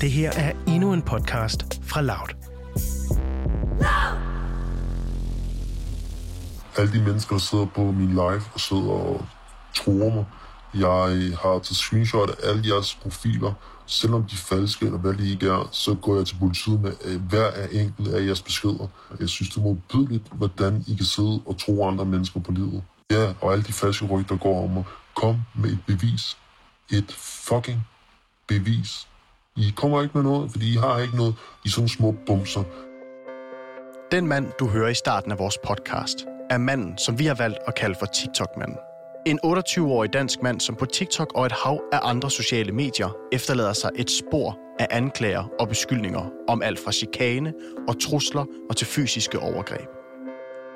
Det her er endnu en podcast fra Loud. Alle de mennesker, der sidder på min live og sidder og tror mig. Jeg har taget screenshot af alle jeres profiler. Selvom de er falske, eller hvad de ikke er, så går jeg til politiet med øh, hver af enkelt af jeres beskeder. Jeg synes, det er modbydeligt, hvordan I kan sidde og tro andre mennesker på livet. Ja, og alle de falske rygter går om mig. Kom med et bevis. Et fucking bevis. I kommer ikke med noget, fordi I har ikke noget i sådan små bumser. Den mand, du hører i starten af vores podcast, er manden, som vi har valgt at kalde for TikTok-manden. En 28-årig dansk mand, som på TikTok og et hav af andre sociale medier efterlader sig et spor af anklager og beskyldninger om alt fra chikane og trusler og til fysiske overgreb.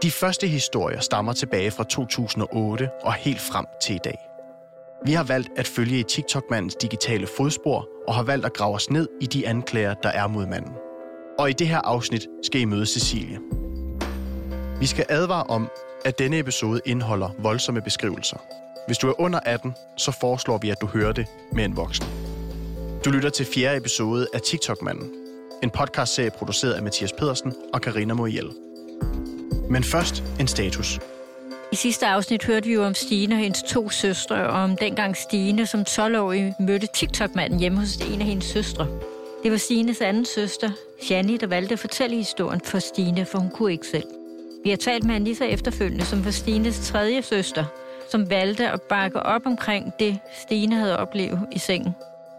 De første historier stammer tilbage fra 2008 og helt frem til i dag. Vi har valgt at følge i TikTok-mandens digitale fodspor og har valgt at grave os ned i de anklager, der er mod manden. Og i det her afsnit skal I møde Cecilie. Vi skal advare om, at denne episode indeholder voldsomme beskrivelser. Hvis du er under 18, så foreslår vi, at du hører det med en voksen. Du lytter til fjerde episode af TikTok-manden. En podcastserie produceret af Mathias Pedersen og Karina Moriel. Men først en status. I sidste afsnit hørte vi jo om Stine og hendes to søstre, og om dengang Stine som 12-årig mødte TikTok-manden hjemme hos en af hendes søstre. Det var Stines anden søster, Shani, der valgte at fortælle historien for Stine, for hun kunne ikke selv. Vi har talt med Anissa efterfølgende, som var Stines tredje søster, som valgte at bakke op omkring det, Stine havde oplevet i sengen.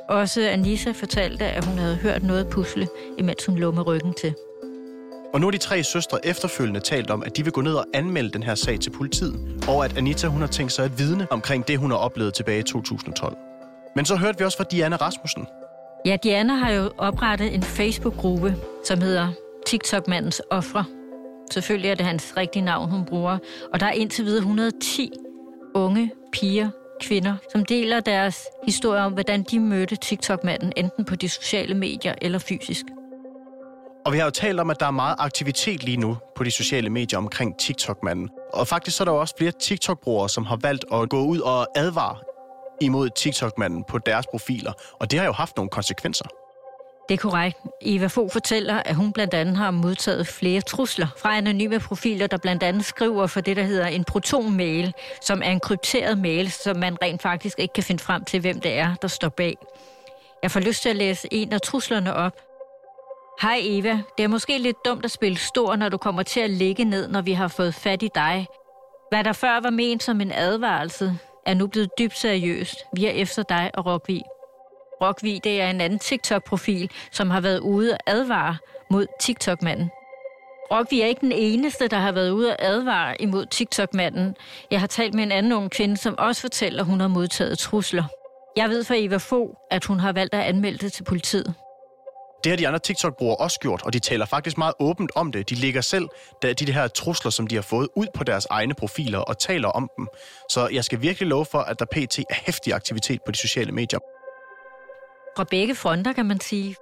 Også Anissa fortalte, at hun havde hørt noget pusle, imens hun lå med ryggen til. Og nu har de tre søstre efterfølgende talt om, at de vil gå ned og anmelde den her sag til politiet, og at Anita hun har tænkt sig at vidne omkring det, hun har oplevet tilbage i 2012. Men så hørte vi også fra Diana Rasmussen. Ja, Diana har jo oprettet en Facebook-gruppe, som hedder TikTok-mandens ofre. Selvfølgelig er det hans rigtige navn, hun bruger. Og der er indtil videre 110 unge piger, kvinder, som deler deres historie om, hvordan de mødte TikTok-manden, enten på de sociale medier eller fysisk. Og vi har jo talt om, at der er meget aktivitet lige nu på de sociale medier omkring TikTok-manden. Og faktisk så er der jo også flere TikTok-brugere, som har valgt at gå ud og advare imod TikTok-manden på deres profiler. Og det har jo haft nogle konsekvenser. Det er korrekt. Eva Fogh fortæller, at hun blandt andet har modtaget flere trusler fra anonyme profiler, der blandt andet skriver for det, der hedder en proton-mail, som er en krypteret mail, som man rent faktisk ikke kan finde frem til, hvem det er, der står bag. Jeg får lyst til at læse en af truslerne op. Hej Eva, det er måske lidt dumt at spille stor, når du kommer til at ligge ned, når vi har fået fat i dig. Hvad der før var ment som en advarelse, er nu blevet dybt seriøst. Vi er efter dig og Rockvi. Rockvi, det er en anden TikTok-profil, som har været ude og advare mod TikTok-manden. Rockvi er ikke den eneste, der har været ude og advare imod TikTok-manden. Jeg har talt med en anden ung kvinde, som også fortæller, at hun har modtaget trusler. Jeg ved fra Eva Fogh, at hun har valgt at anmelde det til politiet. Det har de andre TikTok-brugere også gjort, og de taler faktisk meget åbent om det. De lægger selv de, de her trusler, som de har fået, ud på deres egne profiler og taler om dem. Så jeg skal virkelig love for, at der pt. er hæftig aktivitet på de sociale medier. Fra begge fronter, kan man sige.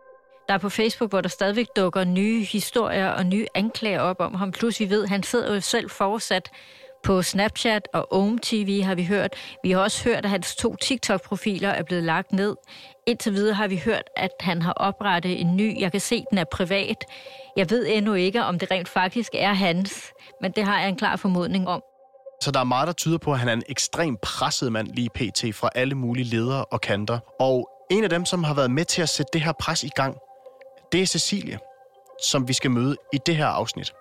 Der er på Facebook, hvor der stadigvæk dukker nye historier og nye anklager op om ham. Plus vi ved, at han sidder jo selv fortsat på Snapchat og Ohm TV har vi hørt. Vi har også hørt, at hans to TikTok-profiler er blevet lagt ned. Indtil videre har vi hørt, at han har oprettet en ny. Jeg kan se, at den er privat. Jeg ved endnu ikke, om det rent faktisk er hans, men det har jeg en klar formodning om. Så der er meget, der tyder på, at han er en ekstremt presset mand lige pt. fra alle mulige ledere og kanter. Og en af dem, som har været med til at sætte det her pres i gang, det er Cecilie, som vi skal møde i det her afsnit.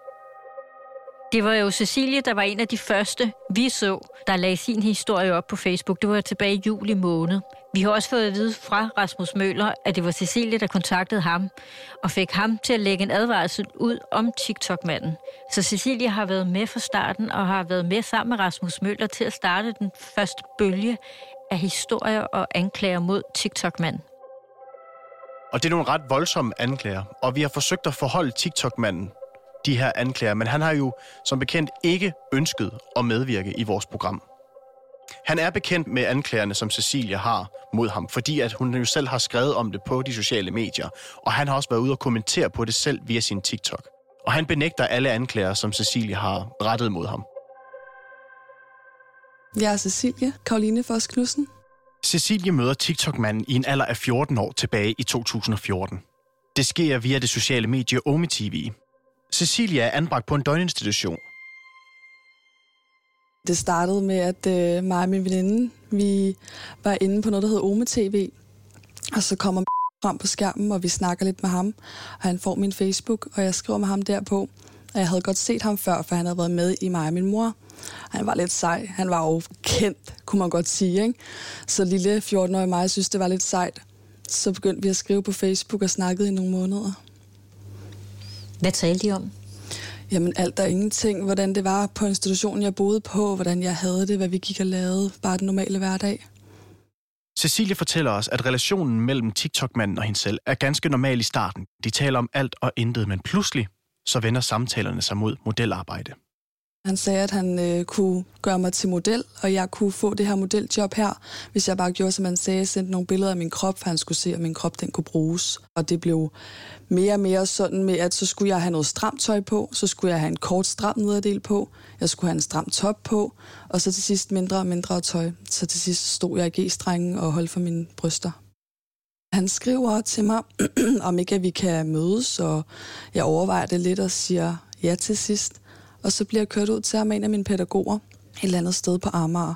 Det var jo Cecilie, der var en af de første, vi så, der lagde sin historie op på Facebook. Det var tilbage i juli måned. Vi har også fået at vide fra Rasmus Møller, at det var Cecilie, der kontaktede ham og fik ham til at lægge en advarsel ud om TikTok-manden. Så Cecilie har været med fra starten og har været med sammen med Rasmus Møller til at starte den første bølge af historier og anklager mod TikTok-manden. Og det er nogle ret voldsomme anklager, og vi har forsøgt at forholde TikTok-manden de her anklager, men han har jo som bekendt ikke ønsket at medvirke i vores program. Han er bekendt med anklagerne, som Cecilia har mod ham, fordi at hun jo selv har skrevet om det på de sociale medier, og han har også været ude og kommentere på det selv via sin TikTok. Og han benægter alle anklager, som Cecilia har rettet mod ham. Jeg er Cecilia Karoline Foss Knudsen. Cecilie møder TikTok-manden i en alder af 14 år tilbage i 2014. Det sker via det sociale medie Omi TV. Cecilia er anbragt på en døgninstitution. Det startede med, at øh, mig og min veninde, vi var inde på noget, der hedder Ome TV. Og så kommer frem på skærmen, og vi snakker lidt med ham. Og han får min Facebook, og jeg skriver med ham derpå. Og jeg havde godt set ham før, for han havde været med i mig og min mor. Han var lidt sej. Han var jo kendt, kunne man godt sige. Ikke? Så lille 14-årige mig synes, det var lidt sejt. Så begyndte vi at skrive på Facebook og snakkede i nogle måneder. Hvad talte I om? Jamen alt og ingenting. Hvordan det var på institutionen, jeg boede på. Hvordan jeg havde det. Hvad vi gik og lavede. Bare den normale hverdag. Cecilie fortæller os, at relationen mellem TikTok-manden og hende selv er ganske normal i starten. De taler om alt og intet, men pludselig så vender samtalerne sig mod modelarbejde. Han sagde, at han øh, kunne gøre mig til model, og jeg kunne få det her modeljob her, hvis jeg bare gjorde, som han sagde, sendte nogle billeder af min krop, for han skulle se, om min krop den kunne bruges. Og det blev mere og mere sådan med, at så skulle jeg have noget stramt tøj på, så skulle jeg have en kort stram nederdel på, jeg skulle have en stram top på, og så til sidst mindre og mindre tøj. Så til sidst stod jeg i G-strengen og holdt for mine bryster. Han skriver til mig, om ikke at vi kan mødes, og jeg overvejer det lidt og siger ja til sidst. Og så bliver jeg kørt ud til ham en af mine pædagoger et eller andet sted på Amager.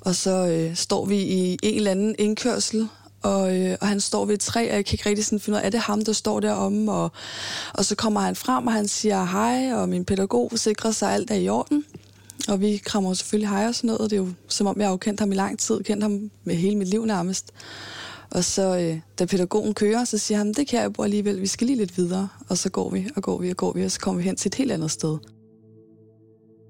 Og så øh, står vi i en eller anden indkørsel, og, øh, og han står ved et træ, og jeg kan ikke rigtig sådan finde ud af, er det ham, der står deromme? Og, og så kommer han frem, og han siger hej, og min pædagog sikrer sig, alt er i orden. Og vi krammer selvfølgelig hej og sådan noget, og det er jo som om, jeg har kendt ham i lang tid, kendt ham med hele mit liv nærmest. Og så, øh, da pædagogen kører, så siger han, det kan jeg jo alligevel, vi skal lige lidt videre. Og så går vi, og går vi, og går vi, og så kommer vi hen til et helt andet sted.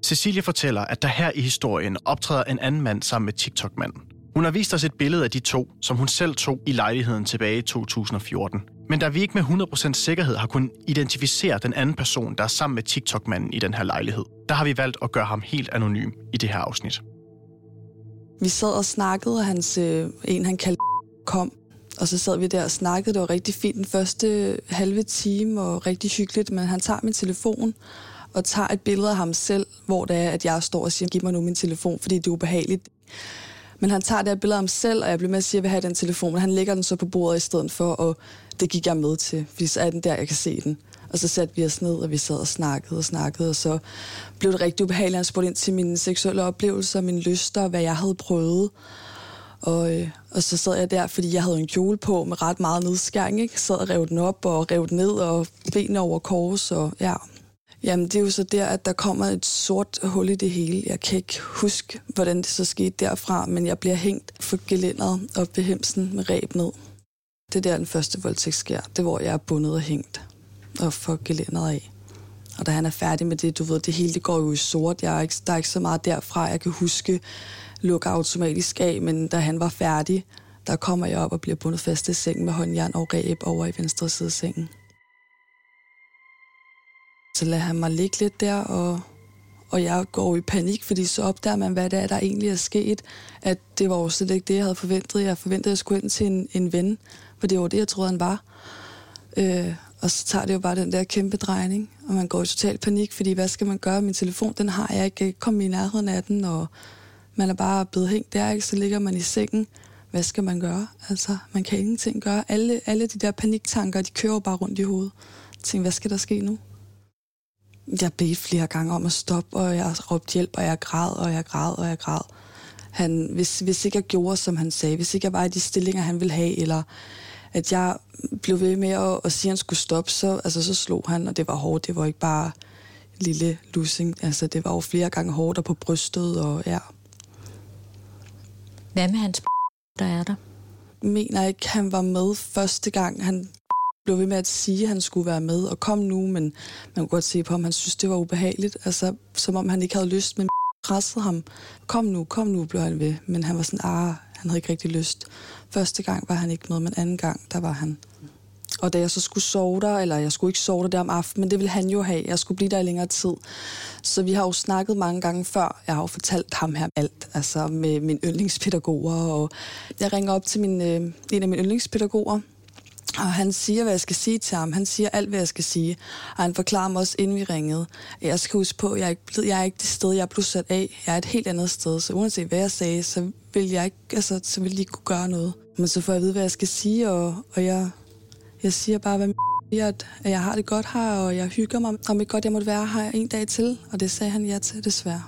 Cecilie fortæller, at der her i historien optræder en anden mand sammen med TikTok-manden. Hun har vist os et billede af de to, som hun selv tog i lejligheden tilbage i 2014. Men da vi ikke med 100% sikkerhed har kunnet identificere den anden person, der er sammen med TikTok-manden i den her lejlighed, der har vi valgt at gøre ham helt anonym i det her afsnit. Vi sad og snakkede, og hans, øh, en han kaldte kom, og så sad vi der og snakkede. Det var rigtig fint den første halve time, og rigtig hyggeligt, men han tager min telefon, og tager et billede af ham selv, hvor det er, at jeg står og siger, giv mig nu min telefon, fordi det er ubehageligt. Men han tager det her billede af ham selv, og jeg bliver med at sige, at jeg vil have den telefon, men han lægger den så på bordet i stedet for, og det gik jeg med til, fordi så er den der, jeg kan se den. Og så satte vi os ned, og vi sad og snakkede og snakkede, og så blev det rigtig ubehageligt. Han spurgte ind til mine seksuelle oplevelser, mine lyster, hvad jeg havde prøvet. Og, øh, og så sad jeg der, fordi jeg havde en kjole på med ret meget nedskæring. Ikke? sad og rev den op og rev den ned, og benene over kors, og ja, Jamen, det er jo så der, at der kommer et sort hul i det hele. Jeg kan ikke huske, hvordan det så skete derfra, men jeg bliver hængt for gelænderet op ved hemsen med ræb ned. Det er der, den første voldtægt sker. Det hvor jeg er bundet og hængt og får gelænderet af. Og da han er færdig med det, du ved, det hele det går jo i sort. Jeg er ikke, der er ikke så meget derfra, jeg kan huske lukke automatisk af, men da han var færdig, der kommer jeg op og bliver bundet fast i sengen med håndjern og ræb over i venstre side af sengen. Så lader han mig ligge lidt der, og, og jeg går i panik, fordi så opdager man, hvad det er, der egentlig er sket. At det var jo slet ikke det, jeg havde forventet. Jeg forventede, at jeg skulle ind til en, en ven, for det var det, jeg troede, han var. Øh, og så tager det jo bare den der kæmpe drejning, og man går i total panik, fordi hvad skal man gøre? Min telefon, den har jeg ikke. Jeg komme i nærheden af den, og man er bare blevet hængt der, ikke? så ligger man i sengen. Hvad skal man gøre? Altså, man kan ingenting gøre. Alle, alle de der paniktanker, de kører bare rundt i hovedet. Jeg tænker, hvad skal der ske nu? Jeg bedte flere gange om at stoppe, og jeg råbte hjælp, og jeg græd, og jeg græd, og jeg græd. Han, hvis, hvis ikke jeg gjorde, som han sagde, hvis ikke jeg var i de stillinger, han ville have, eller at jeg blev ved med at, at sige, at han skulle stoppe, så, altså, så slog han, og det var hårdt. Det var ikke bare lille lussing. Altså, det var jo flere gange hårdt og på brystet, og ja. Hvad med hans der er der? Mener ikke, han var med første gang. Han blev ved med at sige, at han skulle være med og kom nu, men man kunne godt se på ham, han synes, det var ubehageligt. Altså, som om han ikke havde lyst, men pressede ham. Kom nu, kom nu, blev han ved. Men han var sådan, ah, han havde ikke rigtig lyst. Første gang var han ikke med, men anden gang, der var han. Og da jeg så skulle sove der, eller jeg skulle ikke sove der, der om aftenen, men det ville han jo have. Jeg skulle blive der i længere tid. Så vi har jo snakket mange gange før. Jeg har jo fortalt ham her alt, altså med mine yndlingspædagoger. Og jeg ringer op til min, øh, en af mine yndlingspædagoger, og han siger, hvad jeg skal sige til ham. Han siger alt, hvad jeg skal sige. Og han forklarer mig også, inden vi ringede. Jeg skal huske på, at jeg er ikke, jeg er ikke det sted, jeg er blevet sat af. Jeg er et helt andet sted. Så uanset hvad jeg sagde, så vil jeg ikke, altså, så vil de ikke kunne gøre noget. Men så får jeg at vide, hvad jeg skal sige, og, og jeg, jeg siger bare, hvad siger, at jeg har det godt her, og jeg hygger mig. Om ikke godt, jeg måtte være her en dag til. Og det sagde han ja til, desværre.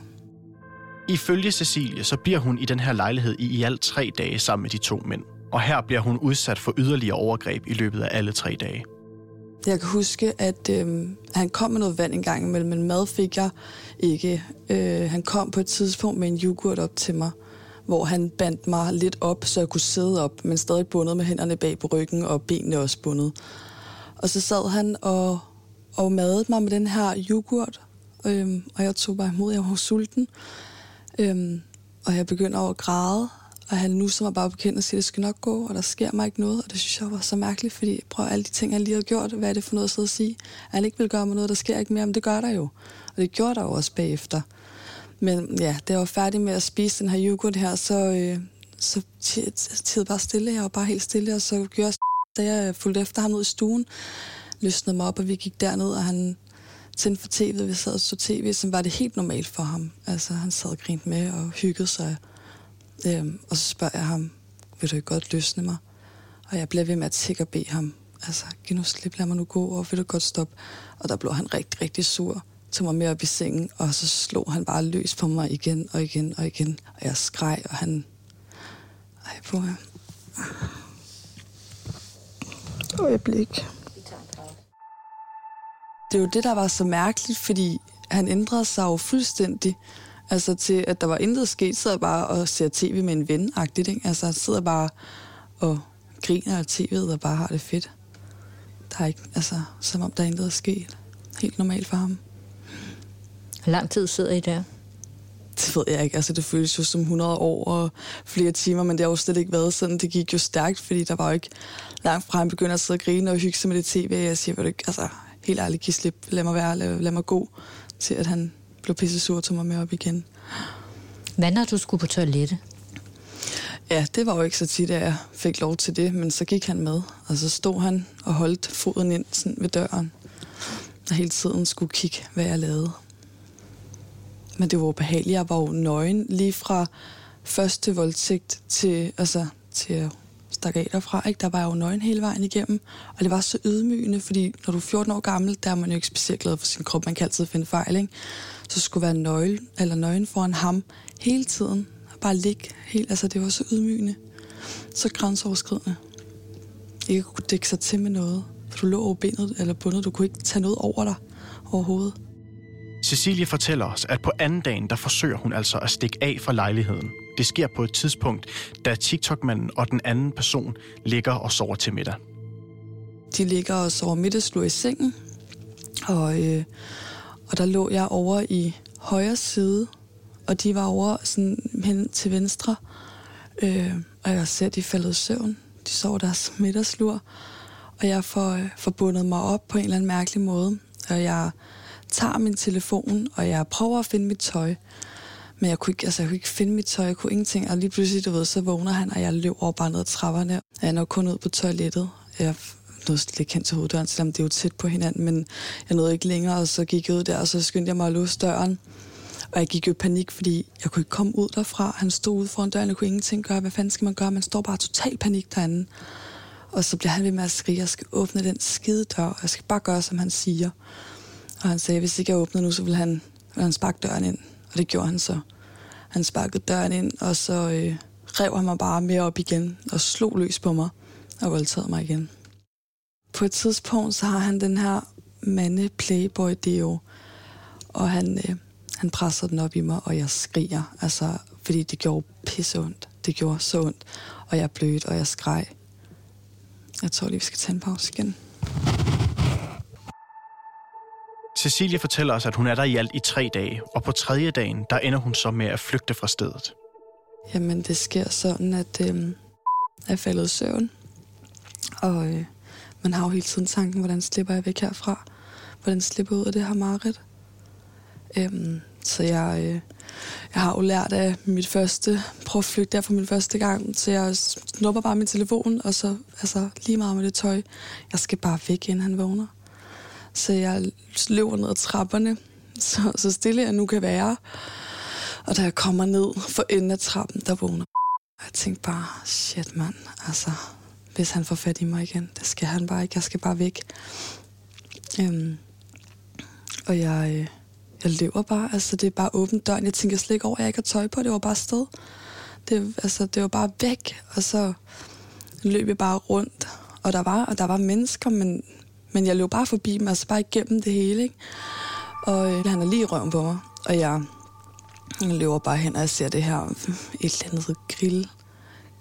Ifølge Cecilie, så bliver hun i den her lejlighed i i alt tre dage sammen med de to mænd. Og her bliver hun udsat for yderligere overgreb i løbet af alle tre dage. Jeg kan huske, at øh, han kom med noget vand en gang imellem, men mad fik jeg ikke. Øh, han kom på et tidspunkt med en yoghurt op til mig, hvor han bandt mig lidt op, så jeg kunne sidde op, men stadig bundet med hænderne bag på ryggen og benene også bundet. Og så sad han og, og madede mig med den her yoghurt, øh, og jeg tog bare imod, jeg var sulten. Øh, og jeg begynder at græde, og han nu som var bare bekendt og siger, at det skal nok gå, og der sker mig ikke noget. Og det synes jeg var så mærkeligt, fordi prøv alle de ting, han lige har gjort, hvad er det for noget at sidde og sige? At han ikke vil gøre mig noget, der sker ikke mere, men det gør der jo. Og det gjorde der jo også bagefter. Men ja, det var færdig med at spise den her yoghurt her, så, øh, så tid bare stille. Jeg var bare helt stille, og så gjorde jeg, da jeg fulgte efter ham ud i stuen, løsnede mig op, og vi gik derned, og han tændte for tv'et, vi sad og så tv, som var det helt normalt for ham. Altså, han sad og grinte med og hyggede sig. Øhm, og så spørger jeg ham, vil du ikke godt løsne mig? Og jeg bliver ved med at tække og bede ham, altså, giv nu slip, lad mig nu gå, og vil du godt stoppe? Og der blev han rigtig, rigtig sur, tog mig med op i sengen, og så slog han bare løs på mig igen og igen og igen. Og jeg skreg, og han... Ej, på her. Øjeblik. Det er jo det, der var så mærkeligt, fordi han ændrede sig jo fuldstændig. Altså til, at der var intet sket, sidder bare og ser tv med en ven ikke? Altså sidder bare og griner af tv'et og bare har det fedt. Der er ikke, altså, som om der er intet er sket. Helt normalt for ham. Hvor lang tid sidder I der? Det ved jeg ikke. Altså, det føles jo som 100 år og flere timer, men det har jo slet ikke været sådan. Det gik jo stærkt, fordi der var jo ikke langt fra, han begynder at sidde og grine og hygge sig med det tv. Jeg siger, du ikke, altså, helt ærligt, giv slip. Lad mig være, lad, lad mig gå til, at han blev pisse sur og tog mig med op igen. Hvad når du skulle på toilettet? Ja, det var jo ikke så tit, at jeg fik lov til det, men så gik han med, og så stod han og holdt foden ind sådan ved døren, og hele tiden skulle kigge, hvad jeg lavede. Men det var behageligt. Jeg var jo nøgen lige fra første voldtægt til, altså, til at stakke af derfra. Ikke? Der var jeg jo nøgen hele vejen igennem, og det var så ydmygende, fordi når du er 14 år gammel, der er man jo ikke specielt glad for sin krop. Man kan altid finde fejl, ikke? Så skulle være nøgle, eller nøgen foran ham hele tiden. Og bare ligge helt, altså det var så ydmygende. Så grænseoverskridende. Ikke kunne dække sig til med noget. For du lå over benet eller bundet. Du kunne ikke tage noget over dig overhovedet. Cecilie fortæller os, at på anden dagen, der forsøger hun altså at stikke af fra lejligheden. Det sker på et tidspunkt, da TikTok-manden og den anden person ligger og sover til middag. De ligger og sover middagslur i sengen, og, øh, og der lå jeg over i højre side, og de var over sådan hen til venstre, øh, og jeg ser, at de faldet i søvn. De sov deres middagslur, og jeg får, øh, forbundet mig op på en eller anden mærkelig måde, og jeg tager min telefon, og jeg prøver at finde mit tøj. Men jeg kunne ikke, altså, jeg kunne ikke finde mit tøj, jeg kunne ingenting. Og lige pludselig, du ved, så vågner han, og jeg løber bare ned ad trapperne. Jeg når kun ud på toilettet. Jeg nåede slet hen til hoveddøren, selvom det er jo tæt på hinanden, men jeg nåede ikke længere, og så gik jeg ud der, og så skyndte jeg mig at låse døren. Og jeg gik jo i panik, fordi jeg kunne ikke komme ud derfra. Han stod ude foran døren, og kunne ingenting gøre. Hvad fanden skal man gøre? Man står bare total panik derinde. Og så bliver han ved med at skrige, jeg skal åbne den skide dør, og jeg skal bare gøre, som han siger. Og han sagde, hvis ikke jeg åbner nu, så vil han, vil han sparke døren ind. Og det gjorde han så. Han sparkede døren ind, og så øh, rev han mig bare mere op igen, og slog løs på mig, og voldtaget mig igen. På et tidspunkt, så har han den her mande playboy deo, og han, øh, han presser den op i mig, og jeg skriger, altså, fordi det gjorde pisse ondt. Det gjorde så ondt, og jeg blødt, og jeg skreg. Jeg tror lige, vi skal tage en pause igen. Cecilie fortæller os, at hun er der i alt i tre dage, og på tredje dagen, der ender hun så med at flygte fra stedet. Jamen, det sker sådan, at øh, jeg faldet i søvn, og øh, man har jo hele tiden tanken, hvordan slipper jeg væk herfra? Hvordan slipper jeg ud af det her mareridt? Øhm, Så jeg, øh, jeg har jo lært af mit første, prøv at flygte der for min første gang, så jeg snupper bare min telefon, og så altså, lige meget med det tøj. Jeg skal bare væk, inden han vågner. Så jeg løber ned ad trapperne, så, så stille jeg nu kan være. Og da jeg kommer ned for enden af trappen, der vågner jeg tænkte bare, shit mand, altså, hvis han får fat i mig igen, det skal han bare ikke, jeg skal bare væk. Øhm, og jeg, øh, jeg lever bare, altså det er bare åbent døren. Jeg tænker slet ikke over, at jeg ikke har tøj på, det var bare sted. Det, altså, det var bare væk, og så løb jeg bare rundt. Og der var, og der var mennesker, men, men jeg løb bare forbi mig, altså bare igennem det hele, ikke? Og øh, han er lige i røven på mig, og jeg, jeg løber bare hen, og jeg ser det her, et eller andet grill,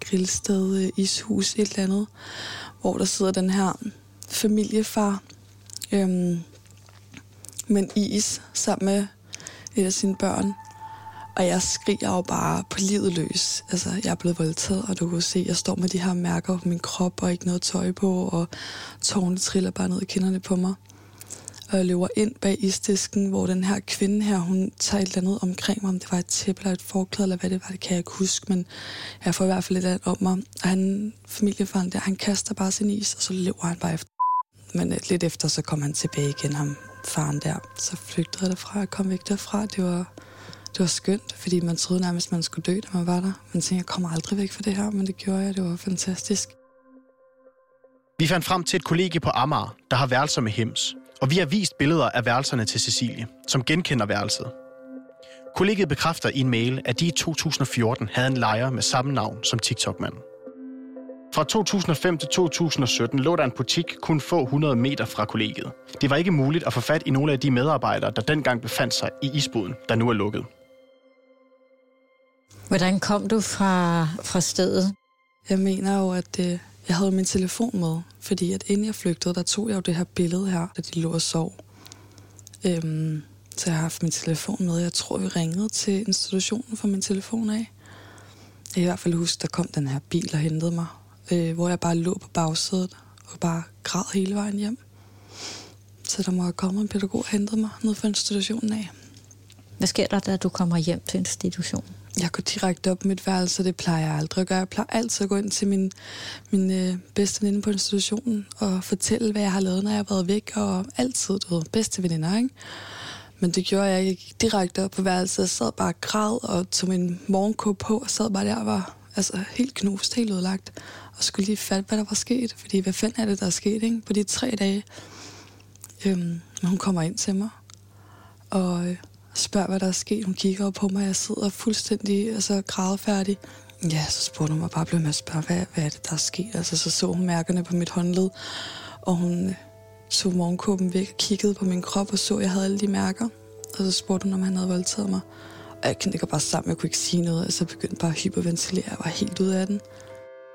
grillsted, øh, ishus, et eller andet, hvor der sidder den her familiefar, øhm, med en is sammen med et af sine børn. Og jeg skriger jo bare på livet løs. Altså, jeg er blevet voldtaget, og du kan se, jeg står med de her mærker på min krop, og ikke noget tøj på, og tårne triller bare ned i kinderne på mig. Og jeg løber ind bag isdisken, hvor den her kvinde her, hun tager et eller andet omkring mig, om det var et tæppe eller et forklæde, eller hvad det var, det kan jeg ikke huske, men jeg får i hvert fald lidt af om mig. Og han, familiefaren der, han kaster bare sin is, og så løber han bare efter. Men øh, lidt efter, så kom han tilbage igen, ham faren der. Så flygtede jeg derfra og kom væk derfra. Det var, det var skønt, fordi man troede nærmest, man skulle dø, da man var der. Man tænkte, jeg kommer aldrig væk fra det her, men det gjorde jeg. Det var fantastisk. Vi fandt frem til et kollegie på Amager, der har værelser med hems. Og vi har vist billeder af værelserne til Cecilie, som genkender værelset. Kollegiet bekræfter i en mail, at de i 2014 havde en lejer med samme navn som TikTok-manden. Fra 2005 til 2017 lå der en butik kun få 100 meter fra kollegiet. Det var ikke muligt at få fat i nogle af de medarbejdere, der dengang befandt sig i isboden, der nu er lukket. Hvordan kom du fra, fra stedet? Jeg mener jo, at det, jeg havde min telefon med, fordi at inden jeg flygtede, der tog jeg jo det her billede her, da de lå og sov. Øhm, så jeg har haft min telefon med. Jeg tror, vi ringede til institutionen for min telefon af. Jeg kan i hvert fald huske, der kom den her bil og hentede mig øh, hvor jeg bare lå på bagsædet og bare græd hele vejen hjem. Så der må have kommet en pædagog og hentet mig ned fra institutionen af. Hvad sker der, da du kommer hjem til institutionen? Jeg går direkte op på mit værelse, det plejer jeg aldrig at gøre. Jeg plejer altid at gå ind til min, min øh, bedste veninde på institutionen og fortælle, hvad jeg har lavet, når jeg har været væk, og altid, du ved, bedste veninder, ikke? Men det gjorde jeg. Jeg gik direkte op på værelset og sad bare og græd og tog min morgenkåb på og sad bare der og var altså, helt knust, helt udlagt og skulle lige fatte, hvad der var sket. Fordi hvad fanden er det, der er sket ikke? på de tre dage? Øhm, hun kommer ind til mig og øh, spørger, hvad der er sket. Hun kigger op på mig, og jeg sidder fuldstændig altså, grædefærdig. Ja, så spurgte hun mig bare, blev med at spørge, hvad, hvad er det, der er sket? Altså, så så hun mærkerne på mit håndled, og hun øh, tog morgenkåben væk og kiggede på min krop og så, at jeg havde alle de mærker. Og så spurgte hun, om han havde voldtaget mig. Og jeg knækker bare sammen, jeg kunne ikke sige noget, og så begyndte bare at hyperventilere. Jeg var helt ude af den.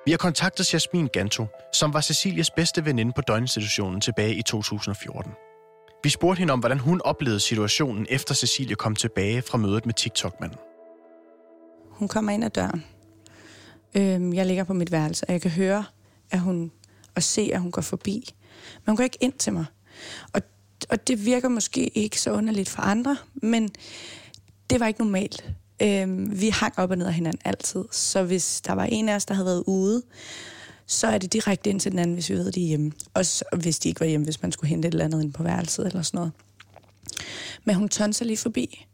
Vi har kontaktet Jasmin Ganto, som var Cecilias bedste veninde på døgninstitutionen tilbage i 2014. Vi spurgte hende om, hvordan hun oplevede situationen, efter Cecilie kom tilbage fra mødet med TikTok-manden. Hun kommer ind ad døren. Øhm, jeg ligger på mit værelse, og jeg kan høre, at hun, og se, at hun går forbi. Men hun går ikke ind til mig. Og, og det virker måske ikke så underligt for andre, men det var ikke normalt. Øhm, vi hang op og ned af hinanden altid. Så hvis der var en af os, der havde været ude, så er det direkte ind til den anden, hvis vi ved, at de er hjemme. Også hvis de ikke var hjemme, hvis man skulle hente et eller andet ind på værelset eller sådan noget. Men hun tonser lige forbi.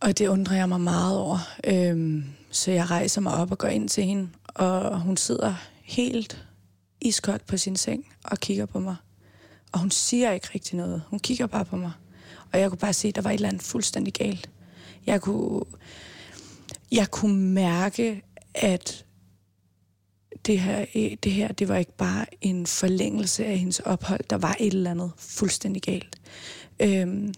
Og det undrer jeg mig meget over. Øhm, så jeg rejser mig op og går ind til hende, og hun sidder helt iskoldt på sin seng og kigger på mig. Og hun siger ikke rigtig noget. Hun kigger bare på mig. Og jeg kunne bare se, at der var et eller andet fuldstændig galt. Jeg kunne, jeg kunne mærke, at det her, øh, det her, det var ikke bare en forlængelse af hendes ophold. Der var et eller andet fuldstændig galt. Øhm,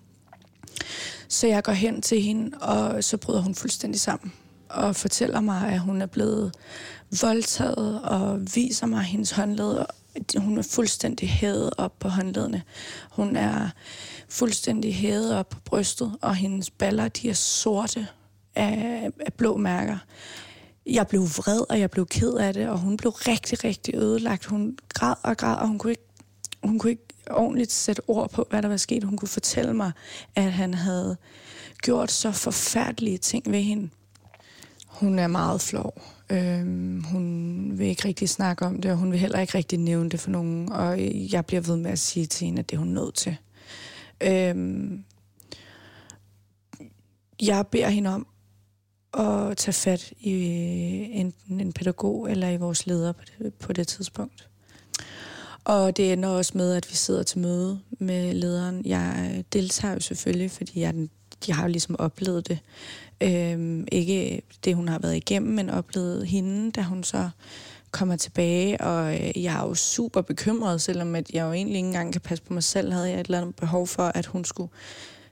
så jeg går hen til hende, og så bryder hun fuldstændig sammen og fortæller mig, at hun er blevet voldtaget og viser mig hendes håndled. Hun er fuldstændig hævet op på håndledene. Hun er fuldstændig hævet op på brystet, og hendes baller, de er sorte af, af blå mærker. Jeg blev vred, og jeg blev ked af det, og hun blev rigtig, rigtig ødelagt. Hun græd og græd, og hun kunne ikke, hun kunne ikke ordentligt sætte ord på, hvad der var sket. Hun kunne fortælle mig, at han havde gjort så forfærdelige ting ved hende. Hun er meget flov. Øhm, hun vil ikke rigtig snakke om det, og hun vil heller ikke rigtig nævne det for nogen. Og jeg bliver ved med at sige til hende, at det er hun nødt til. Øhm, jeg beder hende om at tage fat i øh, enten en pædagog eller i vores leder på det, på det tidspunkt. Og det ender også med, at vi sidder til møde med lederen. Jeg øh, deltager jo selvfølgelig, fordi jeg de har jo ligesom oplevet det. Øhm, ikke det, hun har været igennem, men oplevet hende, da hun så kommer tilbage, og øh, jeg er jo super bekymret, selvom at jeg jo egentlig ikke engang kan passe på mig selv, havde jeg et eller andet behov for, at hun skulle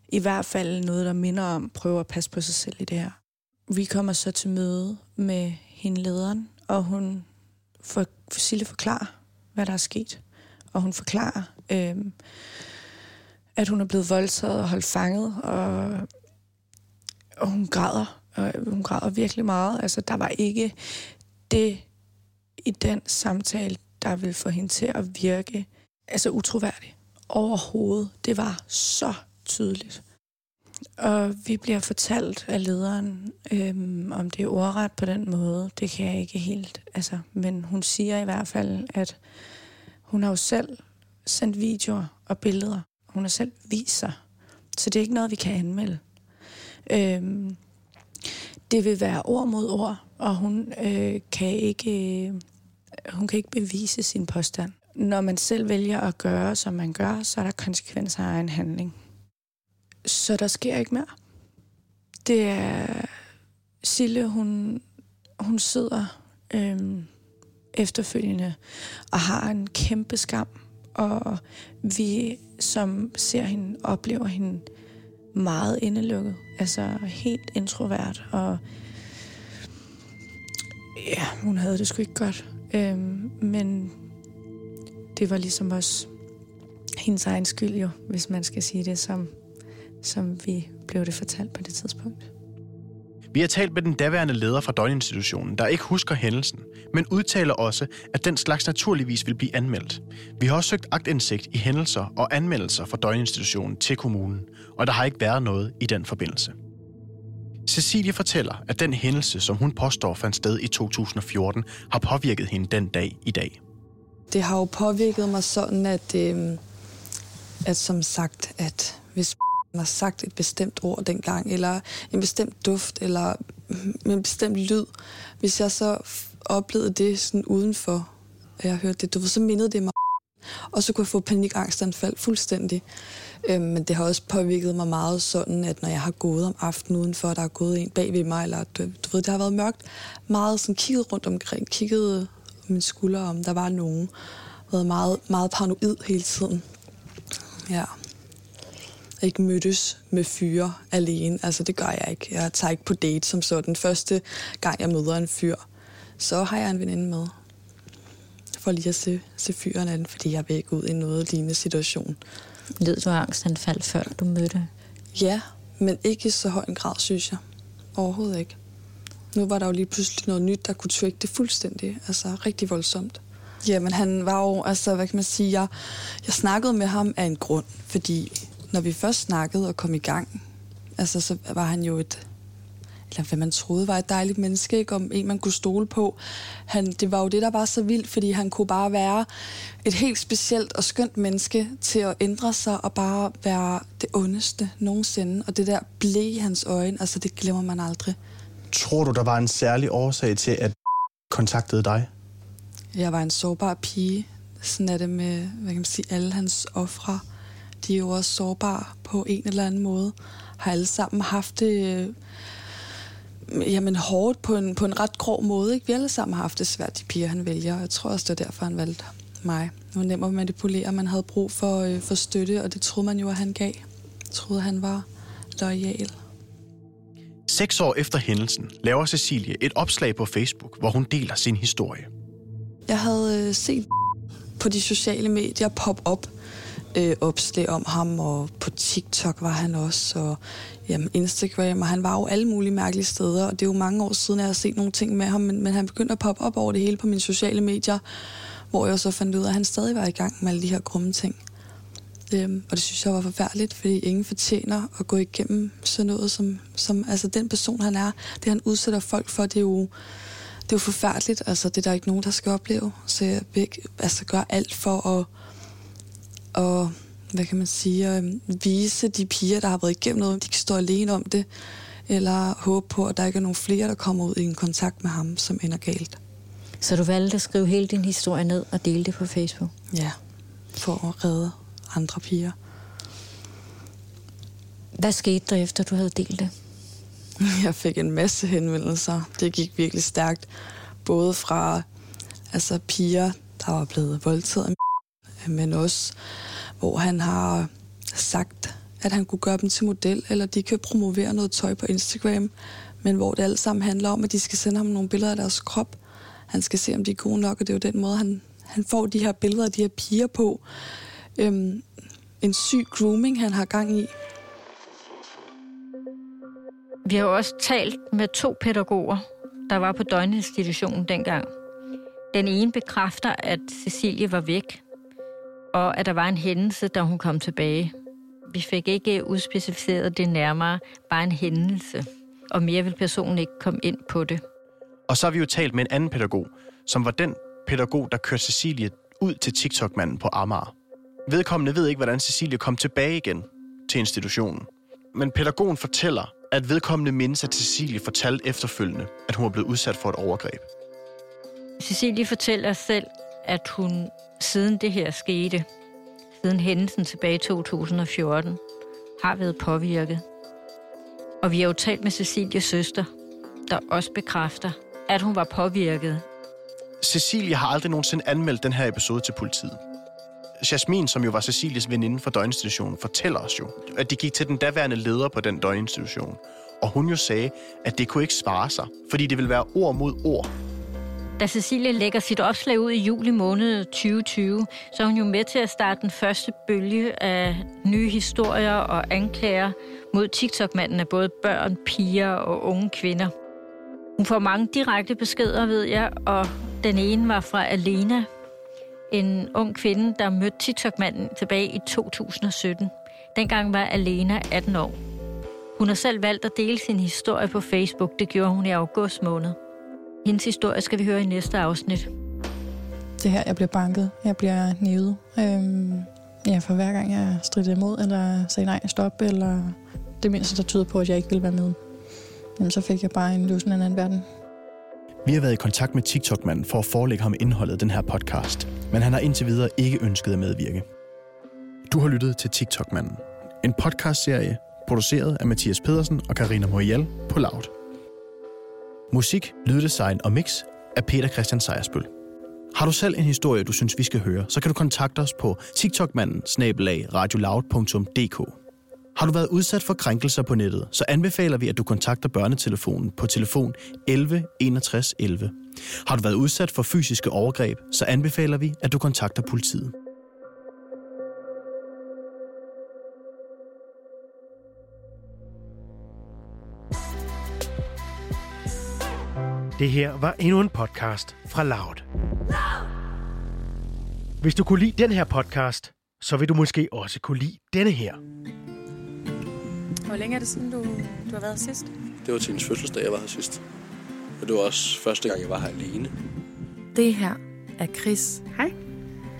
i hvert fald noget, der minder om, prøve at passe på sig selv i det her. Vi kommer så til møde med hende lederen, og hun for, Sille forklarer, hvad der er sket. Og hun forklarer, øh, at hun er blevet voldtaget og holdt fanget, og, og hun græder. Og hun græder virkelig meget. Altså, der var ikke det i den samtale, der ville få hende til at virke altså utroværdig overhovedet. Det var så tydeligt. Og vi bliver fortalt af lederen, øhm, om det er ordret på den måde. Det kan jeg ikke helt. Altså, men hun siger i hvert fald, at hun har jo selv sendt videoer og billeder. Hun har selv vist sig. Så det er ikke noget, vi kan anmelde. Øhm, det vil være ord mod ord, og hun øh, kan ikke øh, hun kan ikke bevise sin påstand. Når man selv vælger at gøre, som man gør, så er der konsekvenser af en handling. Så der sker ikke mere. Det er Sille, hun, hun sidder øhm, efterfølgende og har en kæmpe skam. Og vi, som ser hende, oplever hende meget indelukket. Altså helt introvert. Og ja, hun havde det sgu ikke godt. Øhm, men det var ligesom også hendes egen skyld jo, hvis man skal sige det, som, som vi blev det fortalt på det tidspunkt. Vi har talt med den daværende leder fra døgninstitutionen, der ikke husker hændelsen, men udtaler også, at den slags naturligvis vil blive anmeldt. Vi har også søgt agtindsigt i hændelser og anmeldelser fra døgninstitutionen til kommunen, og der har ikke været noget i den forbindelse. Cecilie fortæller, at den hændelse, som hun påstår fandt sted i 2014, har påvirket hende den dag i dag. Det har jo påvirket mig sådan, at, øh, at som sagt, at hvis har sagt et bestemt ord dengang, eller en bestemt duft, eller en bestemt lyd, hvis jeg så oplevede det sådan udenfor, og jeg hørte det, du ved, så mindede det mig og så kunne jeg få panikangstanfald fuldstændig. Øhm, men det har også påvirket mig meget sådan, at når jeg har gået om aftenen udenfor, der er gået en bag ved mig, eller du, du ved, det har været mørkt, meget sådan kigget rundt omkring, kigget om min skulder, om der var nogen. Været meget, meget paranoid hele tiden. Ja. Ikke mødtes med fyre alene. Altså, det gør jeg ikke. Jeg tager ikke på date som så den første gang, jeg møder en fyr. Så har jeg en veninde med for lige at se, se fyren af den, fordi jeg vil ikke ud i noget lignende situation. Led du angstanfald, før du mødte? Ja, men ikke i så høj en grad, synes jeg. Overhovedet ikke. Nu var der jo lige pludselig noget nyt, der kunne trigge det fuldstændig. Altså rigtig voldsomt. Jamen han var jo, altså hvad kan man sige, jeg, jeg snakkede med ham af en grund, fordi når vi først snakkede og kom i gang, altså så var han jo et eller hvad man troede var et dejligt menneske, ikke? om en, man kunne stole på. Han, det var jo det, der var så vildt, fordi han kunne bare være et helt specielt og skønt menneske til at ændre sig og bare være det ondeste nogensinde. Og det der blev i hans øjne, altså det glemmer man aldrig. Tror du, der var en særlig årsag til, at kontaktede dig? Jeg var en sårbar pige. Sådan er det med, hvad kan man sige, alle hans ofre. De er jo også sårbare på en eller anden måde. Har alle sammen haft det jamen, hårdt på en, på en ret grov måde. Ikke? Vi alle sammen har haft det svært, de piger, han vælger. Jeg tror også, det er derfor, han valgte mig. Det var nemt at manipulere. Man havde brug for, øh, for støtte, og det troede man jo, at han gav. Jeg troede, han var lojal. Seks år efter hændelsen laver Cecilie et opslag på Facebook, hvor hun deler sin historie. Jeg havde øh, set på de sociale medier pop op øh, opslag om ham, og på TikTok var han også, og jamen, Instagram, og han var jo alle mulige mærkelige steder, og det er jo mange år siden, jeg har set nogle ting med ham, men, men han begyndte at poppe op over det hele på mine sociale medier, hvor jeg så fandt ud af, at han stadig var i gang med alle de her grumme ting. Øhm, og det synes jeg var forfærdeligt, fordi ingen fortjener at gå igennem sådan noget, som, som altså den person, han er. Det, han udsætter folk for, det er jo, det er jo forfærdeligt. Altså, det er der ikke nogen, der skal opleve. Så jeg vil altså, gøre alt for at, og, hvad kan man sige, at vise de piger, der har været igennem noget, de kan stå alene om det, eller håbe på, at der ikke er nogen flere, der kommer ud i en kontakt med ham, som ender galt. Så du valgte at skrive hele din historie ned og dele det på Facebook? Ja, for at redde andre piger. Hvad skete der efter, du havde delt det? Jeg fik en masse henvendelser. Det gik virkelig stærkt. Både fra altså, piger, der var blevet voldtaget, men også hvor han har sagt, at han kunne gøre dem til model, eller de kan promovere noget tøj på Instagram, men hvor det alt sammen handler om, at de skal sende ham nogle billeder af deres krop. Han skal se, om de er gode nok, og det er jo den måde, han, han får de her billeder af de her piger på. Øhm, en syg grooming, han har gang i. Vi har jo også talt med to pædagoger, der var på døgninstitutionen dengang. Den ene bekræfter, at Cecilie var væk, og at der var en hændelse, da hun kom tilbage. Vi fik ikke udspecificeret det nærmere, bare en hændelse, og mere vil personen ikke komme ind på det. Og så har vi jo talt med en anden pædagog, som var den pædagog, der kørte Cecilie ud til TikTok-manden på Amager. Vedkommende ved ikke, hvordan Cecilie kom tilbage igen til institutionen. Men pædagogen fortæller, at vedkommende mindes, at Cecilie fortalte efterfølgende, at hun var blevet udsat for et overgreb. Cecilie fortæller selv, at hun siden det her skete, siden hændelsen tilbage i 2014, har været påvirket. Og vi har jo talt med Cecilies søster, der også bekræfter, at hun var påvirket. Cecilie har aldrig nogensinde anmeldt den her episode til politiet. Jasmin, som jo var Cecilies veninde fra døgninstitutionen, fortæller os jo, at de gik til den daværende leder på den døgninstitution. Og hun jo sagde, at det kunne ikke svare sig, fordi det ville være ord mod ord. Da Cecilie lægger sit opslag ud i juli måned 2020, så er hun jo med til at starte den første bølge af nye historier og anklager mod TikTok-manden af både børn, piger og unge kvinder. Hun får mange direkte beskeder, ved jeg, og den ene var fra Alena, en ung kvinde, der mødte TikTok-manden tilbage i 2017. Dengang var Alena 18 år. Hun har selv valgt at dele sin historie på Facebook. Det gjorde hun i august måned. Hendes historie skal vi høre i næste afsnit. Det her, jeg bliver banket. Jeg bliver nævet. Øhm, ja, for hver gang jeg strider imod, eller sagde nej, stop, eller det mindste, der tyder på, at jeg ikke vil være med. Jamen, så fik jeg bare en løsning af en anden verden. Vi har været i kontakt med TikTok-manden for at forelægge ham indholdet af den her podcast, men han har indtil videre ikke ønsket at medvirke. Du har lyttet til TikTok-manden, en podcastserie produceret af Mathias Pedersen og Karina Morial på Loud. Musik, lyddesign og mix af Peter Christian Sejersbøl. Har du selv en historie, du synes, vi skal høre, så kan du kontakte os på tiktokmanden radioloud.dk. Har du været udsat for krænkelser på nettet, så anbefaler vi, at du kontakter børnetelefonen på telefon 11 61 11. Har du været udsat for fysiske overgreb, så anbefaler vi, at du kontakter politiet. Det her var endnu en podcast fra Loud. Hvis du kunne lide den her podcast, så vil du måske også kunne lide denne her. Hvor længe er det siden, du, du har været sidst? Det var til hendes fødselsdag, jeg var her sidst. Og det var også første gang, jeg var her alene. Det her er Chris. Hej.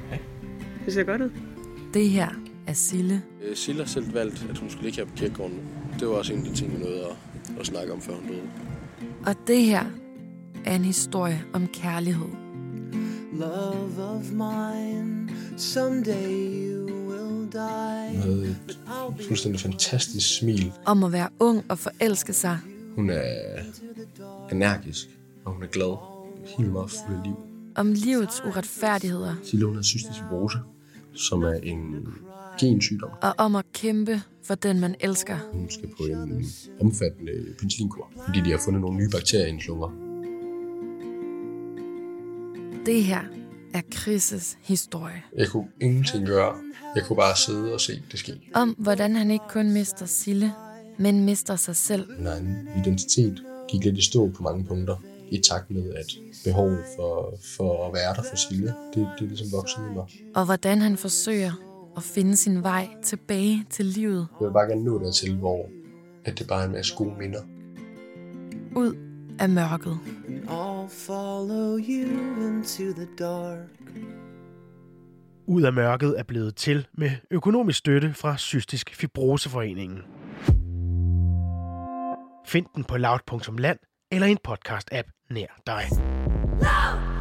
Hej. Det ser godt ud. Det her er Sille. Øh, Silla har selv valgt, at hun skulle ligge her på kirkegården. Det var også en af de ting, vi nåede at, at snakke om, før hun døde. Og det her er en historie om kærlighed. Love of mine, someday you will die. Hun havde et fuldstændig fantastisk smil. Om at være ung og forelske sig. Hun er energisk, og hun er glad. Helt meget fuld af liv. Om livets uretfærdigheder. Silla, hun har cystisk fibrose, som er en gensygdom. Og om at kæmpe for den, man elsker. Hun skal på en omfattende penicillinkur, fordi de har fundet nogle nye bakterier i hendes lunger. Det her er Chris' historie. Jeg kunne ingenting gøre. Jeg kunne bare sidde og se det ske. Om hvordan han ikke kun mister Sille, men mister sig selv. Min egen identitet gik lidt i stå på mange punkter. I takt med, at behovet for, for at være der for Sille, det, det er ligesom vokset i mig. Og hvordan han forsøger og finde sin vej tilbage til livet. Jeg vil bare gerne nå dertil, hvor at det bare er en masse gode minder. Ud af mørket. I'll follow you into the dark. Ud af mørket er blevet til med økonomisk støtte fra Cystisk Fibroseforeningen. Find den på loud.land eller en podcast-app nær dig. Loud!